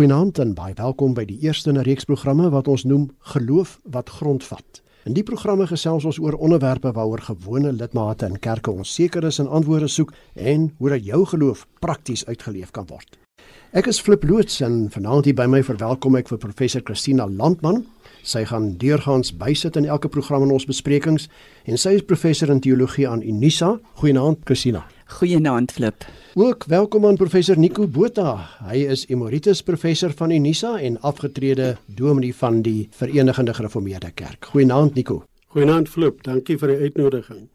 Goeienaand en baie welkom by die eerste in 'n reeks programme wat ons noem Geloof wat grondvat. In die programme gesels ons oor onderwerpe waaroor gewone lidmate in kerke onseker is en antwoorde soek en hoe dat jou geloof prakties uitgeleef kan word. Ek is Flip Loots en vanaand hier by my verwelkom ek vir professor Christina Landman. Sy gaan deurgaans bysit in elke program in ons besprekings en sy is professor in teologie aan Unisa. Goeienaand Christina. Goeienaand Flip. Ook welkom aan professor Nico Botha. Hy is emeritus professor van Unisa en afgetrede dominee van die Verenigde Gereformeerde Kerk. Goeienaand Nico. Goeienaand Flip. Dankie vir die uitnodiging.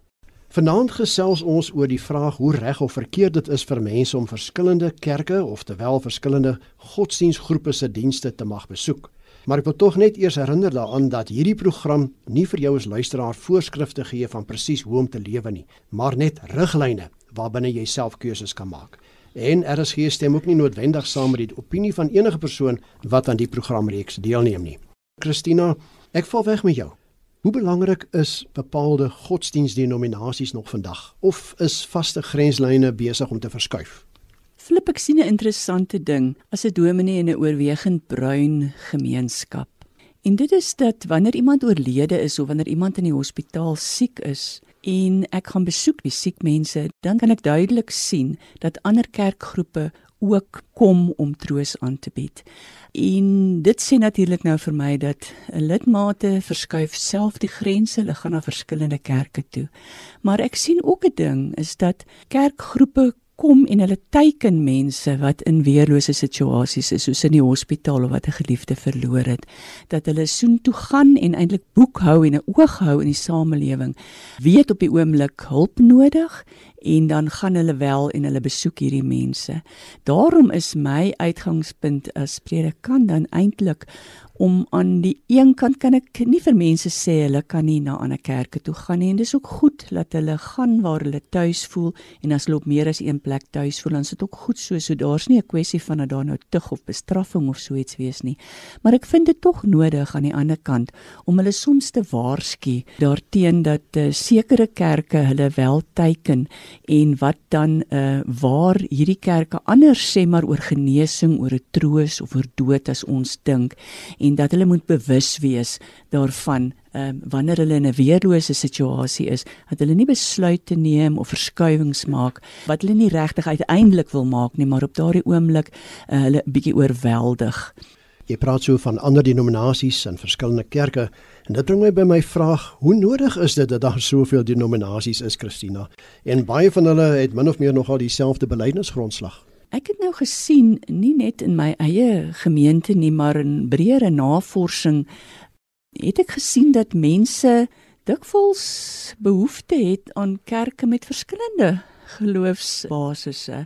Vanaand gesels ons oor die vraag hoe reg of verkeerd dit is vir mense om verskillende kerke of terwyl verskillende godsdienstgroepe se dienste te mag besoek. Maar ek wil tog net eers herinner daaraan dat hierdie program nie vir jou as luisteraar voorskrifte gee van presies hoe om te lewe nie, maar net riglyne waarbinne jy self keuses kan maak. En RSG stem ook nie noodwendig saam met die opinie van enige persoon wat aan die programreeks deelneem nie. Christina, ek val weg met jou. Hoe belangrik is bepaalde godsdienstdenominasies nog vandag of is vaste grenslyne besig om te verskuif? Flip ek sien 'n interessante ding as 'n dominee in 'n oorwegend bruin gemeenskap. En dit is dat wanneer iemand oorlede is of wanneer iemand in die hospitaal siek is en ek gaan besoek die siek mense, dan kan ek duidelik sien dat ander kerkgroepe ook kom om troos aan te bied. En dit sê natuurlik nou vir my dat 'n lidmate verskuif self die grense, hulle gaan na verskillende kerke toe. Maar ek sien ook 'n ding is dat kerkgroepe kom en hulle teiken mense wat in weerlose situasies is soos in die hospitaal of wat 'n geliefde verloor het dat hulle soontoe gaan en eintlik boekhou en 'n oog hou in die samelewing weet op die oomblik hulp nodig en dan gaan hulle wel en hulle besoek hierdie mense. Daarom is my uitgangspunt as predikant dan eintlik om aan die een kant kan ek nie vir mense sê hulle kan nie na ander kerke toe gaan nie. En dis ook goed dat hulle gaan waar hulle tuis voel en as hulle op meer as een plek tuis voel dan is dit ook goed so so daar's nie 'n kwessie van dat daar nou tug of bestraffing of so iets wees nie. Maar ek vind dit tog nodig aan die ander kant om hulle soms te waarsku daarteen dat uh, sekere kerke hulle wel teiken en wat dan uh, waar hierdie kerke anders sê maar oor genesing oor 'n troos of oor dood as ons dink dat hulle moet bewus wees daarvan um, wanneer hulle in 'n weerlose situasie is dat hulle nie besluite neem of verskuiwings maak wat hulle nie regtig uiteindelik wil maak nie maar op daardie oomblik uh, hulle bietjie oorweldig. Jy praat so van ander denominasies en verskillende kerke en dit bring my by my vraag, hoe nodig is dit dat daar soveel denominasies is, Christina? En baie van hulle het min of meer nogal dieselfde belydenisgrondslag. Ek het nou gesien nie net in my eie gemeente nie, maar in breëre navorsing het ek gesien dat mense dikwels behoefte het aan kerke met verskillende geloofsbasisse.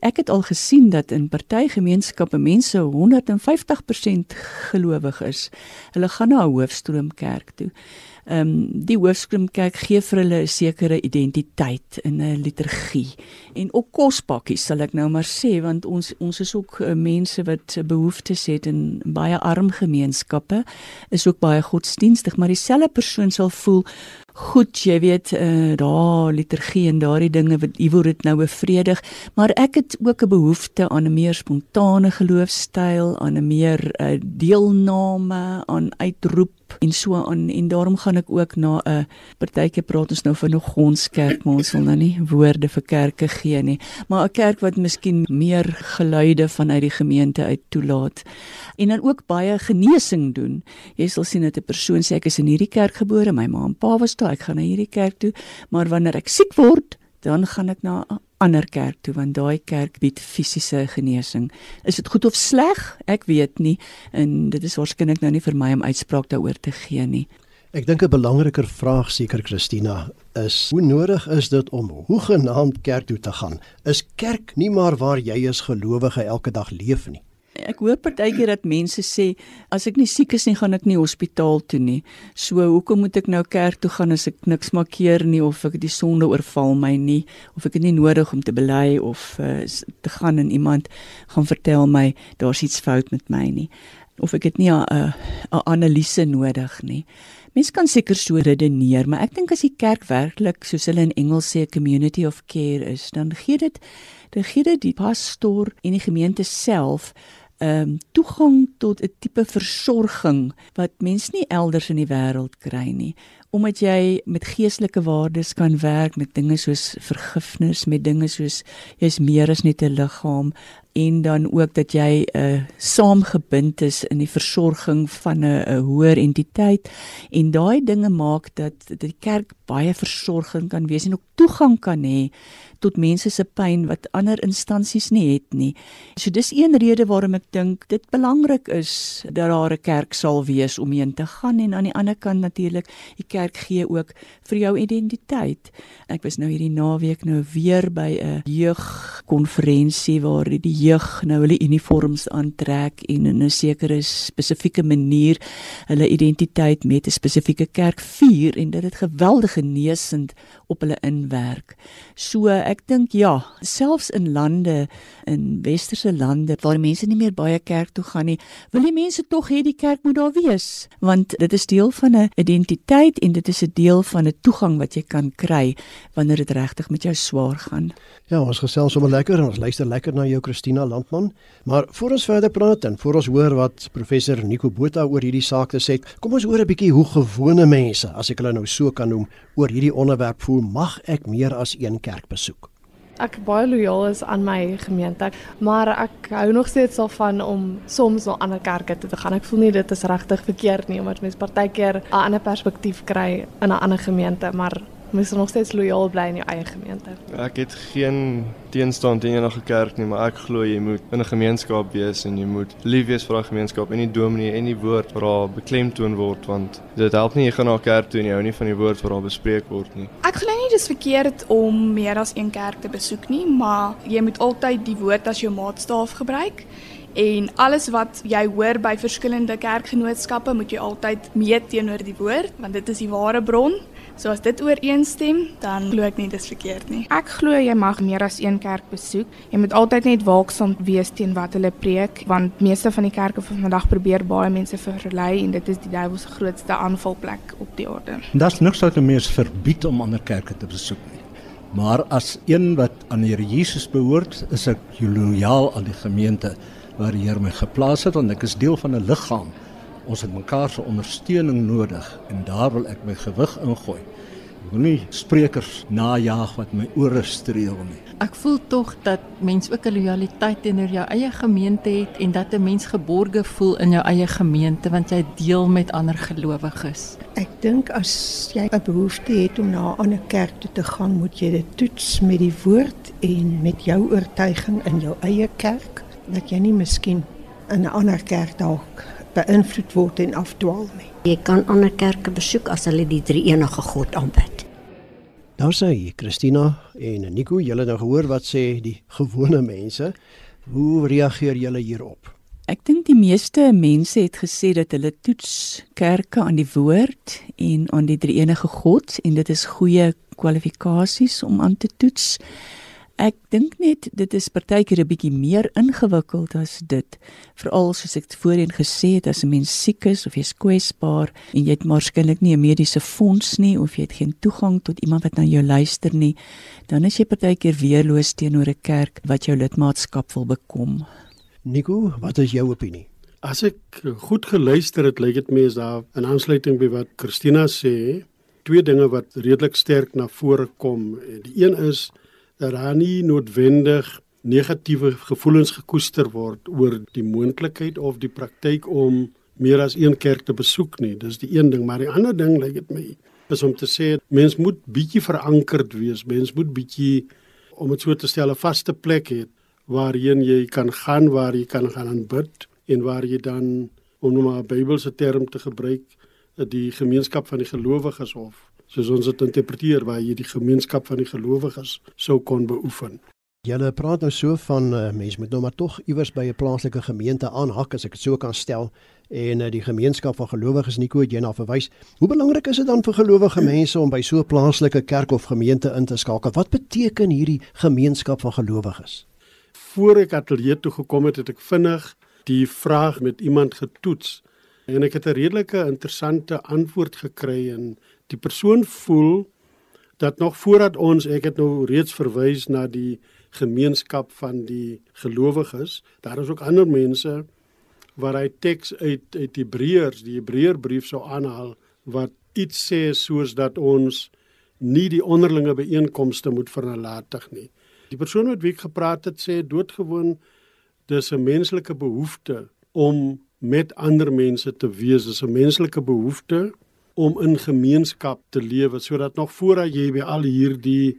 Ek het al gesien dat in party gemeenskappe mense 150% gelowig is. Hulle gaan na 'n hoofstroomkerk toe ehm um, die hoofstroomkerk gee vir hulle 'n sekere identiteit in 'n liturgie. En ook kospakkies sal ek nou maar sê want ons ons is ook uh, mense wat behoeftes het in baie arm gemeenskappe is ook baie godsdienstig maar dieselfde persoon sal voel goed jy weet uh, daar liturgie en daardie dinge wat u word dit nou bevredig. Maar ek het ook 'n behoefte aan 'n meer spontane geloofstyl aan 'n meer uh, deelname aan uitroep en so aan en daarom gaan ek ook na 'n uh, partytjie praat ons nou van 'n gonskerk maar ons wil nou nie woorde vir kerke gee nie. Maar 'n kerk wat miskien meer geluide vanuit die gemeente uit toelaat en dan ook baie genesing doen. Jy sal sien dat 'n persoon sê ek is in hierdie kerk gebore my ma en pa was daar ek gaan na hierdie kerk toe maar wanneer ek siek word dan gaan ek na 'n ander kerk toe want daai kerk bied fisiese genesing. Is dit goed of sleg? Ek weet nie en dit is waarskynlik nou nie vir my om uitspraak daaroor te gee nie. Ek dink 'n belangriker vraag seker Christina is hoe nodig is dit om hoegenaamd kerk toe te gaan? Is kerk nie maar waar jy as gelowige elke dag leef nie? Ek hoor partykeer dat mense sê as ek nie siek is nie, gaan ek nie hospitaal toe nie. So hoekom moet ek nou kerk toe gaan as ek niks maakeer nie of ek die sonde oorval my nie of ek het nie nodig om te bely of uh, te gaan en iemand gaan vertel my daar's iets fout met my nie of ek het nie 'n 'n analise nodig nie. Mense kan seker so redeneer, maar ek dink as die kerk werklik soos hulle in Engels sê 'n community of care is, dan gee dit dan gee dit die pastoor en die gemeente self ehm um, toegang tot 'n tipe versorging wat mens nie elders in die wêreld kry nie omdat jy met geestelike waardes kan werk met dinge soos vergifnis met dinge soos jy's meer as net 'n liggaam en dan ook dat jy 'n uh, saamgebind is in die versorging van 'n 'n hoër entiteit en daai dinge maak dat die kerk baie versorging kan wees en ook toegang kan hê tot mense se pyn wat ander instansies nie het nie. So dis een rede waarom ek dink dit belangrik is dat daar 'n kerk sal wees om heen te gaan en aan die ander kant natuurlik die kerk gee ook vir jou identiteit. Ek was nou hierdie naweek nou weer by 'n jeugkonferensie waar die jeug nou hulle uniforms aantrek en in 'n sekere spesifieke manier hulle identiteit met 'n spesifieke kerk vier en dit het geweldig genesend op hulle inwerk. So ek dink ja, selfs in lande in westerse lande waar mense nie meer baie kerk toe gaan nie, wil die mense tog hê die kerk moet daar wees, want dit is deel van 'n identiteit en dit is 'n deel van 'n toegang wat jy kan kry wanneer dit regtig met jou swaar gaan. Ja, ons gesels sommer lekker en ons luister lekker na jou Christina Landman, maar voor ons verder praat en voor ons hoor wat professor Nico Botha oor hierdie saak te sê, kom ons hoor 'n bietjie hoe gewone mense, as ek hulle nou so kan noem, oor hierdie onderwerp voel, mag ek meer as een kerk besoek? ek baie lojaal is aan my gemeente, maar ek hou nog steeds daarvan om soms na ander kerke toe te gaan. Ek voel nie dit is regtig verkeerd nie omdat mense partykeer 'n ander perspektief kry in 'n ander gemeente, maar mens nog steeds lojaal bly in jou eie gemeente. Ek het geen teenstand teen enige kerk nie, maar ek glo jy moet in 'n gemeenskap wees en jy moet lief wees vir daai gemeenskap en nie dominee en nie woord waar daar beklemtoon word want dit help nie jy gaan na 'n kerk toe en jy hou nie van die woord wat daar bespreek word nie. Ek glo nie dis verkeerd om meer as een kerk te besoek nie, maar jy moet altyd die woord as jou maatstaaf gebruik. En alles wat jy hoor by verskillende kerkgenootskappe, moet jy altyd meet teenoor die woord, want dit is die ware bron. So as dit ooreenstem, dan glo ek nie dis verkeerd nie. Ek glo jy mag meer as een kerk besoek. Jy moet altyd net waaksaam wees teen wat hulle preek, want meeste van die kerke van vandag probeer baie mense verlei en dit is die duiwel se grootste aanvalplek op die aarde. Daar's niks wat 'n mens verbied om ander kerke te besoek nie. Maar as een wat aan die Here Jesus behoort, is ek lojaal aan die gemeente waar die Here my geplaas het want ek is deel van 'n liggaam ons het mekaar se ondersteuning nodig en daar wil ek my gewig ingooi. Ek wil nie sprekers najag wat my ore streel nie. Ek voel tog dat mens ook 'n lojaliteit teenoor jou eie gemeente het en dat 'n mens geborge voel in jou eie gemeente want jy deel met ander gelowiges. Ek dink as jy 'n behoefte het om na 'n ander kerk toe te gaan, moet jy dit toets met die woord en met jou oortuiging in jou eie kerk dat jy nie miskien in 'n ander kerk dalk beïnvloed word en afdwaal nie. Jy kan ander kerke besoek as hulle die drie enige God aanbid. Daar sê Christina en Nico, julle nou gehoor wat sê die gewone mense. Hoe reageer julle hierop? Ek dink die meeste mense het gesê dat hulle toets kerke aan die woord en aan die drie enige God en dit is goeie kwalifikasies om aan te toets. Ek dink net dit is partykeer 'n bietjie meer ingewikkeld as dit. Veral soos ek voorheen gesê het, as 'n mens siek is of jy's kwesbaar en jy het waarskynlik nie 'n mediese fonds nie of jy het geen toegang tot iemand wat na jou luister nie, dan is jy partykeer weerloos teenoor 'n kerk wat jou lidmaatskap wil bekom. Nico, wat is jou opinie? As ek goed geluister het, lyk dit my is daar 'n aansluiting by wat Christina sê. Twee dinge wat redelik sterk na vore kom. Die een is dat daar nie noodwendig negatiewe gevoelens gekoester word oor die moontlikheid of die praktyk om meer as een kerk te besoek nie. Dis die een ding, maar die ander ding lyk dit my is om te sê mens moet bietjie verankerd wees. Mens moet bietjie om dit so te stel 'n vaste plek hê waarheen jy kan gaan, waar jy kan gaan aanbid en waar jy dan om nou maar 'n Bybelse term te gebruik, die gemeenskap van die gelowiges of soos ons dit interpreteer waar jy die gemeenskap van die gelowiges sou kon beoefen. Julle praat nou so van uh, mense moet nou maar tog iewers by 'n plaaslike gemeente aanhak as ek dit so kan stel en uh, die gemeenskap van gelowiges Nico het jy na verwys. Hoe belangrik is dit dan vir gelowige mense om by so 'n plaaslike kerk of gemeente in te skakel? Wat beteken hierdie gemeenskap van gelowiges? Voor ek ateljee toe gekom het, het ek vinnig die vraag met iemand getoets en ek het 'n redelike interessante antwoord gekry en die persoon voel dat nog voordat ons ek het nou reeds verwys na die gemeenskap van die gelowiges. Daar is ook ander mense waar hy teks uit uit Hebreërs, die Hebreërbrief sou aanhaal wat iets sê soos dat ons nie die onderlinge byeenkomste moet vernalatig nie. Die persoon wat wie ek gepraat het sê doodgewoon dis 'n menslike behoefte om met ander mense te wees. Dis 'n menslike behoefte om in gemeenskap te lewe sodat nog voordat jy by al hierdie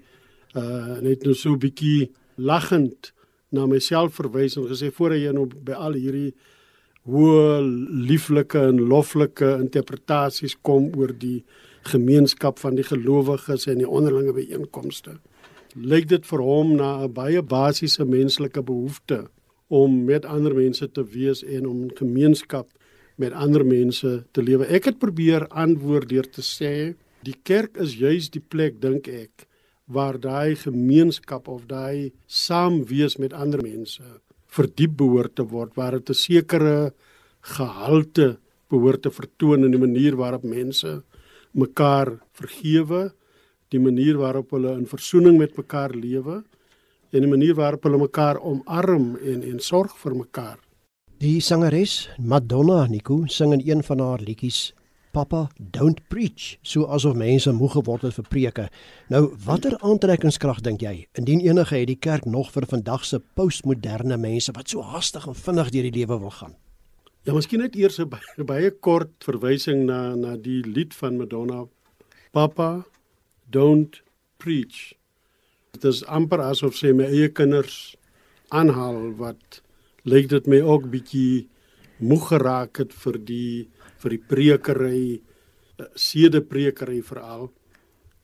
uh net nou so 'n bietjie lagend na myself verwys en gesê voordat jy nou by al hierdie hoe lieflike en loflike interpretasies kom oor die gemeenskap van die gelowiges en die onderlinge byeenkomste. Lyk dit vir hom na 'n baie basiese menslike behoefte om met ander mense te wees en om gemeenskap met ander mense te lewe. Ek het probeer antwoord deur te sê die kerk is juis die plek dink ek waar daai gemeenskap of daai saam wees met ander mense verdiep behoort te word waar dit 'n sekere gehalte behoort te vertoon in die manier waarop mense mekaar vergewe, die manier waarop hulle in versoening met mekaar lewe en die manier waarop hulle mekaar omarm en en sorg vir mekaar. Die sangeres Madonna Nico sing in een van haar liedjies Papa don't preach so asof mense moeg geword het vir preke. Nou watter aantrekkingskrag dink jy indien enige het die kerk nog vir vandag se postmoderne mense wat so haastig en vinnig deur die lewe wil gaan? Ja, miskien net eers 'n baie, baie kort verwysing na na die lied van Madonna Papa don't preach. Dit is amper asof sy my eie kinders aanhaal wat lyk dit my ook bietjie moeg geraak het vir die vir die prekery eh, sedeprekery veral.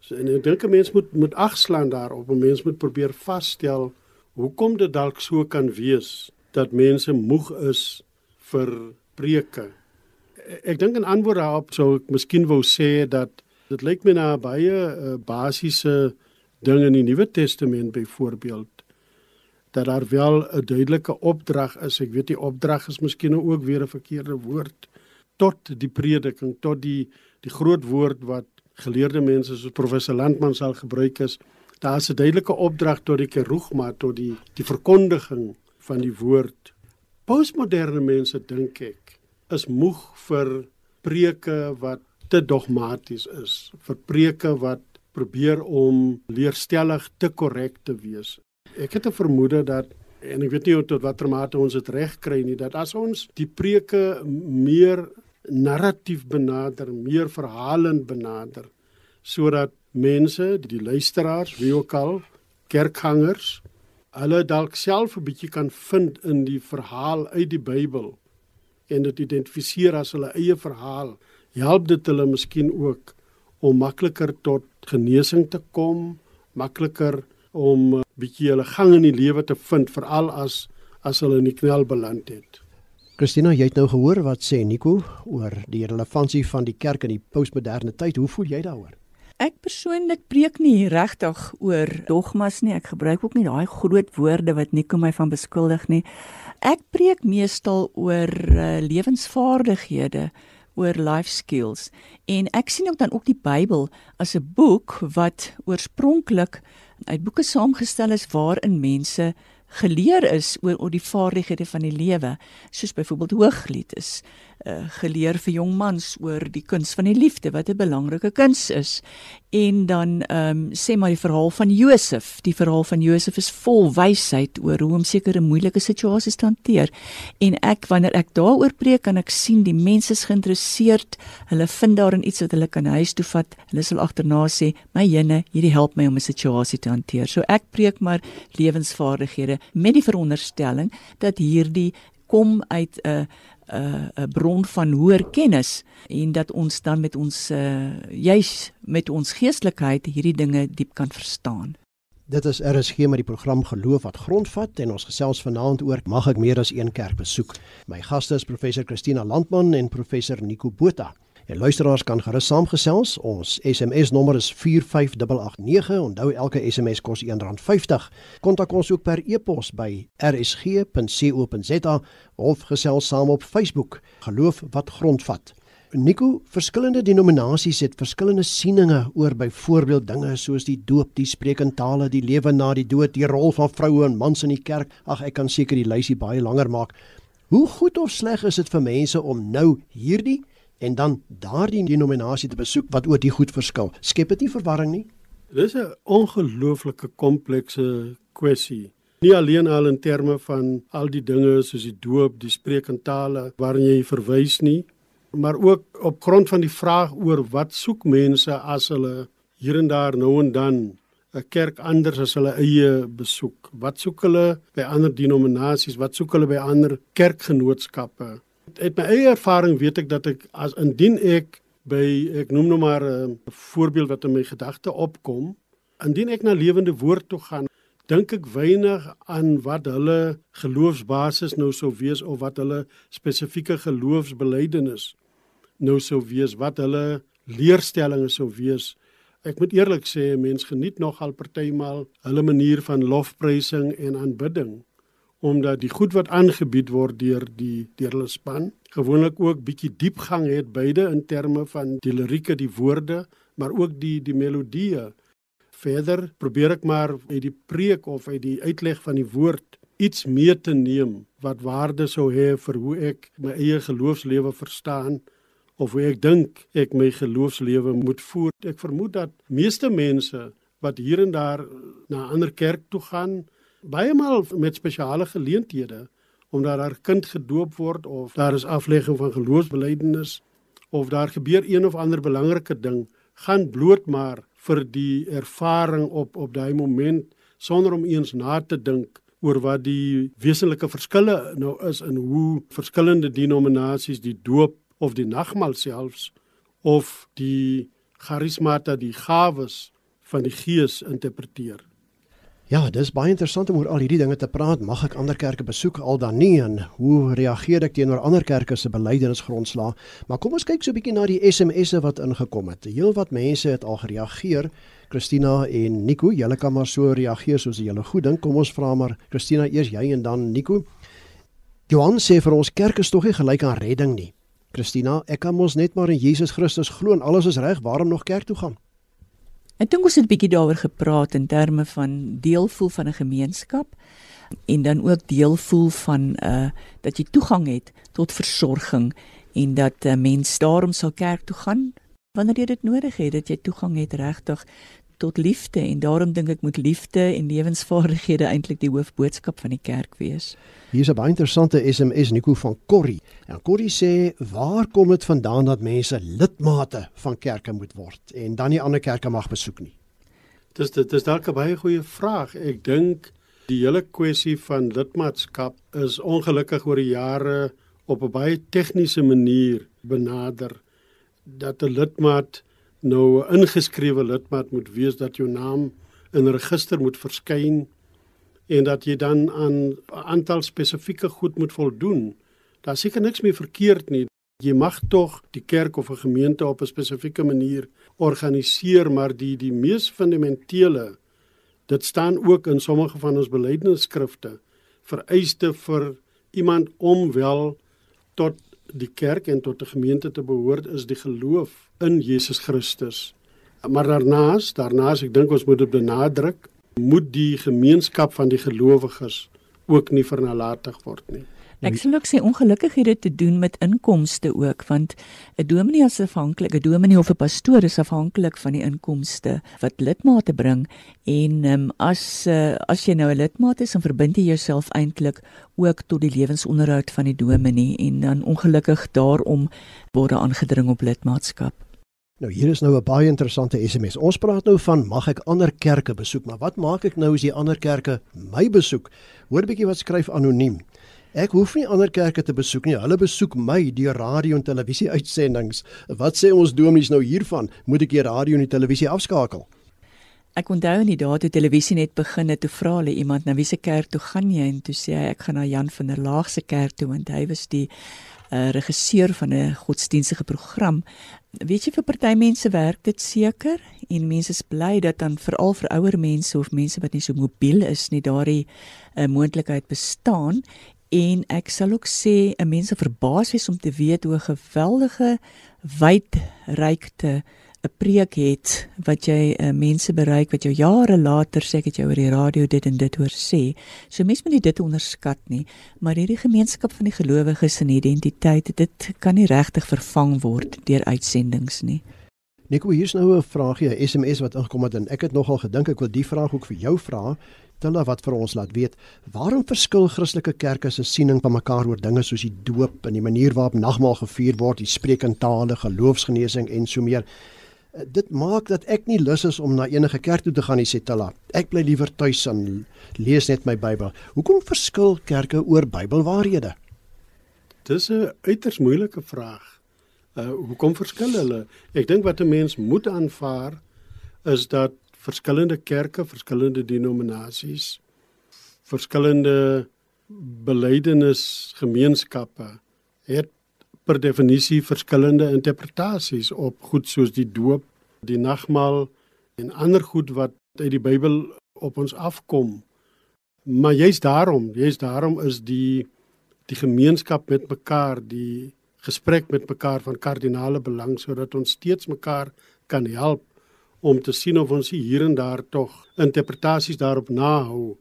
So en ek dink 'n mens moet moet agslaan daarop. 'n Mens moet probeer vasstel hoekom dit dalk so kan wees dat mense moeg is vir preke. Ek dink in antwoord daarop sou ek miskien wou sê dat dit lyk my na baie uh, basiese ding in die Nuwe Testament byvoorbeeld dat daar wel 'n duidelike opdrag is. Ek weet die opdrag is miskien ook weer 'n verkeerde woord tot die prediking, tot die die groot woord wat geleerde mense soos professor Landman sal gebruik is. Daar is 'n duidelike opdrag tot die kerugma, tot die die verkondiging van die woord Postmoderne mense dink ek is moeg vir preke wat te dogmaties is, vir preke wat probeer om leerstellig te korrek te wees. Ek het 'n vermoede dat en ek weet nie tot watter mate ons dit reg kry nie dat as ons die preke meer narratief benader, meer verhalend benader sodat mense, die luisteraars, wie ook al, kerkgangers hulle dalk self 'n bietjie kan vind in die verhaal uit die Bybel en dit identifiseer as hulle eie verhaal, help dit hulle miskien ook om makliker tot genesing te kom, makliker om bietjie hulle gang in die lewe te vind veral as as hulle in die knel beland het. Christina, jy het nou gehoor wat sê Nico oor die relevantie van die kerk in die postmoderne tyd. Hoe voel jy daaroor? Ek persoonlik preek nie regtig oor dogmas nie. Ek gebruik ook nie daai groot woorde wat Nico my van beskuldig nie. Ek preek meestal oor uh, lewensvaardighede, oor life skills. En ek sien ook dan ook die Bybel as 'n boek wat oorspronklik uit boeke saamgestel is waarin mense geleer is oor oor die vaardighede van die lewe, soos byvoorbeeld Hooglied is uh, geleer vir jong mans oor die kuns van die liefde wat 'n belangrike kuns is. En dan ehm um, sê maar die verhaal van Josef. Die verhaal van Josef is vol wysheid oor hoe om sekere moeilike situasies te hanteer. En ek wanneer ek daaroor preek, kan ek sien die mense is geïnteresseerd. Hulle vind daarin iets wat hulle kan huis toe vat. Hulle sal agterna sê, "My Here, hierdie help my om 'n situasie te hanteer." So ek preek maar lewensvaardighede met die veronderstelling dat hierdie kom uit 'n 'n 'n bron van hoër kennis en dat ons dan met ons uh, juis met ons geestelikheid hierdie dinge diep kan verstaan. Dit is RSG met die program Geloof wat grondvat en ons gesels vanaand oor mag ek meer as een kerk besoek. My gaste is professor Christina Landman en professor Nico Botha. En luisteraars kan gerus saamgesels. Ons SMS nommer is 45889. Onthou elke SMS kos R1.50. Kontak ons ook per e-pos by rsg.co.za of gesels saam op Facebook. Geloof wat grondvat. Nico, verskillende denominasies het verskillende sieninge oor byvoorbeeld dinge soos die doop, die spreek in tale, die lewe na die dood, die rol van vroue en mans in die kerk. Ag, ek kan seker die lysie baie langer maak. Hoe goed of sleg is dit vir mense om nou hierdie en dan daardie denominasie te besoek wat oor die goed verskil? Skep dit nie verwarring nie? Dis 'n ongelooflike komplekse kwessie. Nie alleen al in terme van al die dinge soos die doop, die spreek in tale waarin jy verwys nie, maar ook op grond van die vraag oor wat soek mense as hulle hier en daar nou en dan 'n kerk anders as hulle eie besoek. Wat soek hulle by ander denominasies? Wat soek hulle by ander kerkgenootskappe? Uit my eie ervaring weet ek dat ek as indien ek by ek noem nou maar 'n voorbeeld wat in my gedagte opkom, indien ek na lewende woord toe gaan, dink ek weinig aan wat hulle geloofsbasis nou sou wees of wat hulle spesifieke geloofsbelijdenis nou sou wees, wat hulle leerstellings sou wees. Ek moet eerlik sê, mense geniet nogal partymal hulle manier van lofprysing en aanbidding omdat die goed wat aangebied word deur die deur hulle span gewoonlik ook bietjie diepgang het beide in terme van die lirieke, die woorde, maar ook die die melodieë. Verder probeer ek maar uit die preek of uit die uitleg van die woord iets mee te neem wat waarde sou hê vir hoe ek my eie geloofslewe verstaan of hoe ek dink ek my geloofslewe moet voer. Ek vermoed dat meeste mense wat hier en daar na ander kerk toe gaan, baie maal met spesiale geleenthede omdat daar kind gedoop word of daar is aflegging van geloofsbelijdenis of daar gebeur een of ander belangrike ding, gaan bloot maar vir die ervaring op op daai moment sonder om eens na te dink oor wat die wesenlike verskille nou is in hoe verskillende denominasies die doop of die nagmaal selfs of die charismata die gawes van die gees interpreteer. Ja, dis baie interessant om oor al hierdie dinge te praat. Mag ek ander kerke besoek al dan nie en hoe reageer ek teenoor ander kerke se belydenisgrondslag? Maar kom ons kyk so 'n bietjie na die SMS'e wat ingekom het. Heelwat mense het al gereageer. Christina en Nico, julle kan maar so reageer soos julle goed dink. Kom ons vra maar Christina eers jy en dan Nico. Johan sê vir ons kerk is tog nie gelyk aan redding nie. Christina, ek kan mos net maar in Jesus Christus glo en alles is reg, waarom nog kerk toe gaan? Ek dink ons het 'n bietjie daaroor gepraat in terme van deel voel van 'n gemeenskap en dan ook deel voel van uh dat jy toegang het tot versorging en dat 'n uh, mens daarom sal kerk toe gaan wanneer jy dit nodig het dat jy toegang het regtig tot liefde en daarom dink ek moet liefde en lewensvaardighede eintlik die hoofboodskap van die kerk wees. Hier is 'n baie interessante SMS Nico van Corrie. En Corrie sê, "Waar kom dit vandaan dat mense lidmate van kerke moet word en dan nie ander kerke mag besoek nie?" Dis dit is dalk 'n baie goeie vraag. Ek dink die hele kwessie van lidmaatskap is ongelukkig oor die jare op 'n baie tegniese manier benader dat 'n lidmaat nou 'n ingeskrewe lidmaat moet wees dat jou naam in register moet verskyn en dat jy dan aan 'n aantal spesifieke goed moet voldoen. Daar seker niks meer verkeerd nie. Jy mag tog die kerk of 'n gemeente op 'n spesifieke manier organiseer, maar die die mees fundamentele dit staan ook in sommige van ons belydenisskrifte vereiste vir iemand om wel tot die kerk en tot 'n gemeente te behoort is die geloof in Jesus Christus. Maar daarnaas, daarnaas ek dink ons moet dit benadruk, moet die gemeenskap van die gelowiges ook nie vernalatig word nie. Ek sal ook sê ongelukkig het dit te doen met inkomste ook want 'n dominee is afhanklik, 'n dominee of 'n pastoor is afhanklik van die inkomste wat lidmate bring en um, as uh, as jy nou 'n lidmaat is, dan verbind jy jouself eintlik ook tot die lewensonderhoud van die dominee en dan ongelukkig daarom word aangedring op lidmaatskap. Nou hier is nou 'n baie interessante SMS. Ons praat nou van mag ek ander kerke besoek, maar wat maak ek nou as die ander kerke my besoek? Hoor 'n bietjie wat skryf anoniem. Ek hoef nie ander kerke te besoek nie. Hulle besoek my deur radio en televisie uitsendings. Wat sê ons dominees nou hiervan? Moet ek die radio en die televisie afskakel? Ek onthou in die dae toe televisie net begin het, toe vra hulle iemand na wiese kerk toe gaan jy en toe sê hy ek gaan na Jan van der Laag se kerk toe want hy was die uh, regisseur van 'n godsdienstige program. Weet jy vir party mense werk dit seker en mense is bly dat dan veral vir ouer mense of mense wat nie so mobiel is nie daardie uh, moontlikheid bestaan. En ek sal ook sê 'n mens sal verbaas wees om te weet hoe geweldige wydreikte 'n preek het wat jy uh, mense bereik wat jou jare later sê ek het jou oor die radio dit en dit hoor sê. So mense moet nie dit onderskat nie, maar hierdie gemeenskap van die gelowiges en identiteit, dit kan nie regtig vervang word deur uitsendings nie. Nico, hier's nou 'n vraagie, 'n SMS wat ingekom het en ek het nogal gedink ek wil die vraag ook vir jou vra. Tilla wat vir ons laat weet, waarom verskil Christelike kerke se siening van mekaar oor dinge soos die doop en die manier waarop nagmaal gevier word, die spreek in tale, geloofsgenesing en so meer. Eh, dit maak dat ek nie lus is om na enige kerk toe te gaan nie, sê Tilla. Ek bly liewer tuis en lees net my Bybel. Hoekom verskil kerke oor Bybelwaarhede? Dis 'n uiters moeilike vraag. Uh hoekom verskil hulle? Ek dink wat 'n mens moet aanvaar is dat verskillende kerke, verskillende denominasies, verskillende belydenis gemeenskappe het per definisie verskillende interpretasies op goed soos die doop, die nagmaal en ander goed wat uit die Bybel op ons afkom. Maar jy's daarom, jy's daarom is die die gemeenskap met mekaar, die gesprek met mekaar van kardinale belang sodat ons steeds mekaar kan help om te sien of ons hier en daar tog interpretasies daarop nahou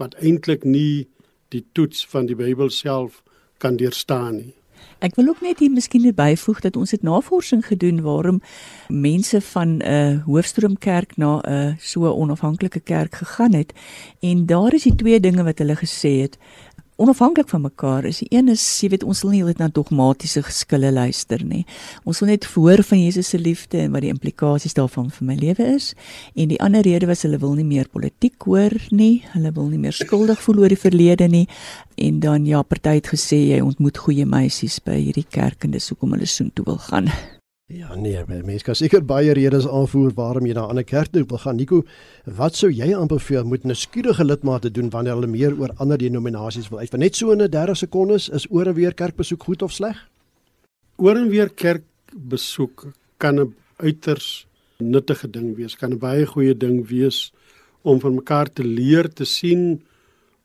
wat eintlik nie die toets van die Bybel self kan deurstaan nie. Ek wil ook net hier miskien net byvoeg dat ons het navorsing gedoen waarom mense van 'n uh, hoofstroomkerk na 'n uh, so onafhanklike kerk gegaan het. En daar is die twee dinge wat hulle gesê het onafhanklik van mekaar is. Die een is, jy weet, ons wil nie net na dogmatiese geskille luister nie. Ons wil net hoor van Jesus se liefde en wat die implikasies daarvan vir my lewe is. En die ander rede was hulle wil nie meer politiek hoor nie. Hulle wil nie meer skuldig voel oor die verlede nie. En dan ja, party het gesê jy ontmoet goeie meisies by hierdie kerk en dis hoekom hulle soontoe wil gaan. Ja nee, mense kan seker baie redes aanvoer waarom jy na 'n ander kerk toe wil gaan. Nico, wat sou jy aanbeveel moet 'n skierige lidmate doen wanneer hulle meer oor ander denominasies wil uit? Want net so in 'n 30 sekondes is oor en weer kerkbesoek goed of sleg? Oor en weer kerkbesoek kan 'n uiters nuttige ding wees, kan 'n baie goeie ding wees om van mekaar te leer te sien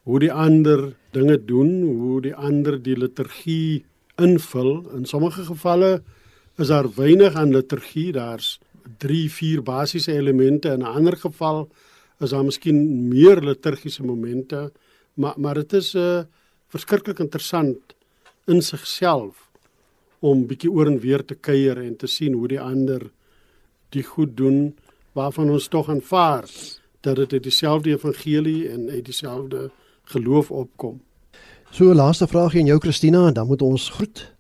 hoe die ander dinge doen, hoe die ander die liturgie invul. In sommige gevalle is daar weinig aan liturgie, daar's 3, 4 basiese elemente. In 'n ander geval is daar miskien meer liturgiese momente, maar maar dit is 'n uh, verskriklik interessant in sigself om bietjie oor en weer te kuier en te sien hoe die ander die goed doen waarvan ons tog aanvaar dat dit uit dieselfde evangelie en uit dieselfde geloof opkom. So laaste vraagie aan jou Christina en dan moet ons groet.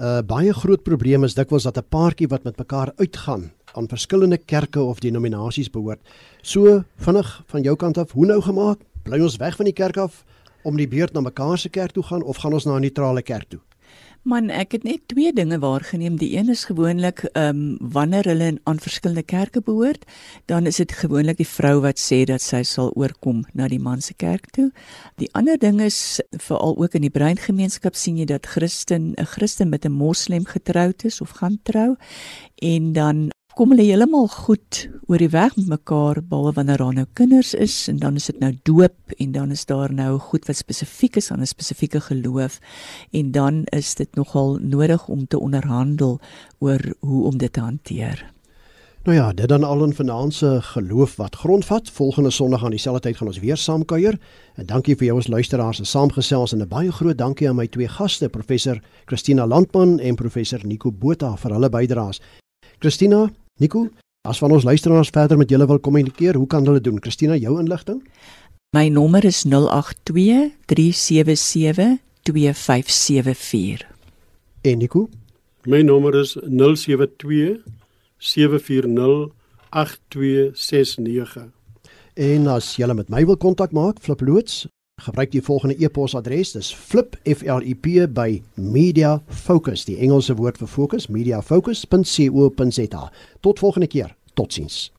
Uh, baie groot probleem is dikwels dat 'n paartjie wat met mekaar uitgaan aan verskillende kerke of denominasies behoort. So vinnig van jou kant af, hoe nou gemaak? Bly ons weg van die kerk af om die beurt na mekaar se kerk toe gaan of gaan ons na 'n neutrale kerk toe? Man, ek het net twee dinge waargeneem. Die een is gewoonlik ehm um, wanneer hulle aan verskillende kerke behoort, dan is dit gewoonlik die vrou wat sê dat sy sal oorkom na die man se kerk toe. Die ander ding is veral ook in die breingemeenskap sien jy dat Christen 'n Christen met 'n moslim getroud is of gaan trou en dan kom hulle heeltemal goed oor die weg met mekaar behalwe wanneer daar nou kinders is en dan is dit nou doop en dan is daar nou goed wat spesifiek is aan 'n spesifieke geloof en dan is dit nogal nodig om te onderhandel oor hoe om dit te hanteer. Nou ja, dit dan al vanaand se geloof wat grondvat. Volgende Sondag aan dieselfde tyd gaan ons weer saamkuier. En dankie vir jou as luisteraars en saamgesels en 'n baie groot dankie aan my twee gaste, professor Christina Landman en professor Nico Botha vir hulle bydraes. Christina, Nico, as van ons luisteraars verder met julle wil kommunikeer, hoe kan hulle doen? Christina, jou inligting? My nommer is 082 377 2574. En Nico? My nommer is 072 740 8269. En as jy met my wil kontak maak, flip loods gebruik die volgende e-posadres dis flip f l i p by media focus die Engelse woord vir fokus mediafocus.co.za tot volgende keer. Totsiens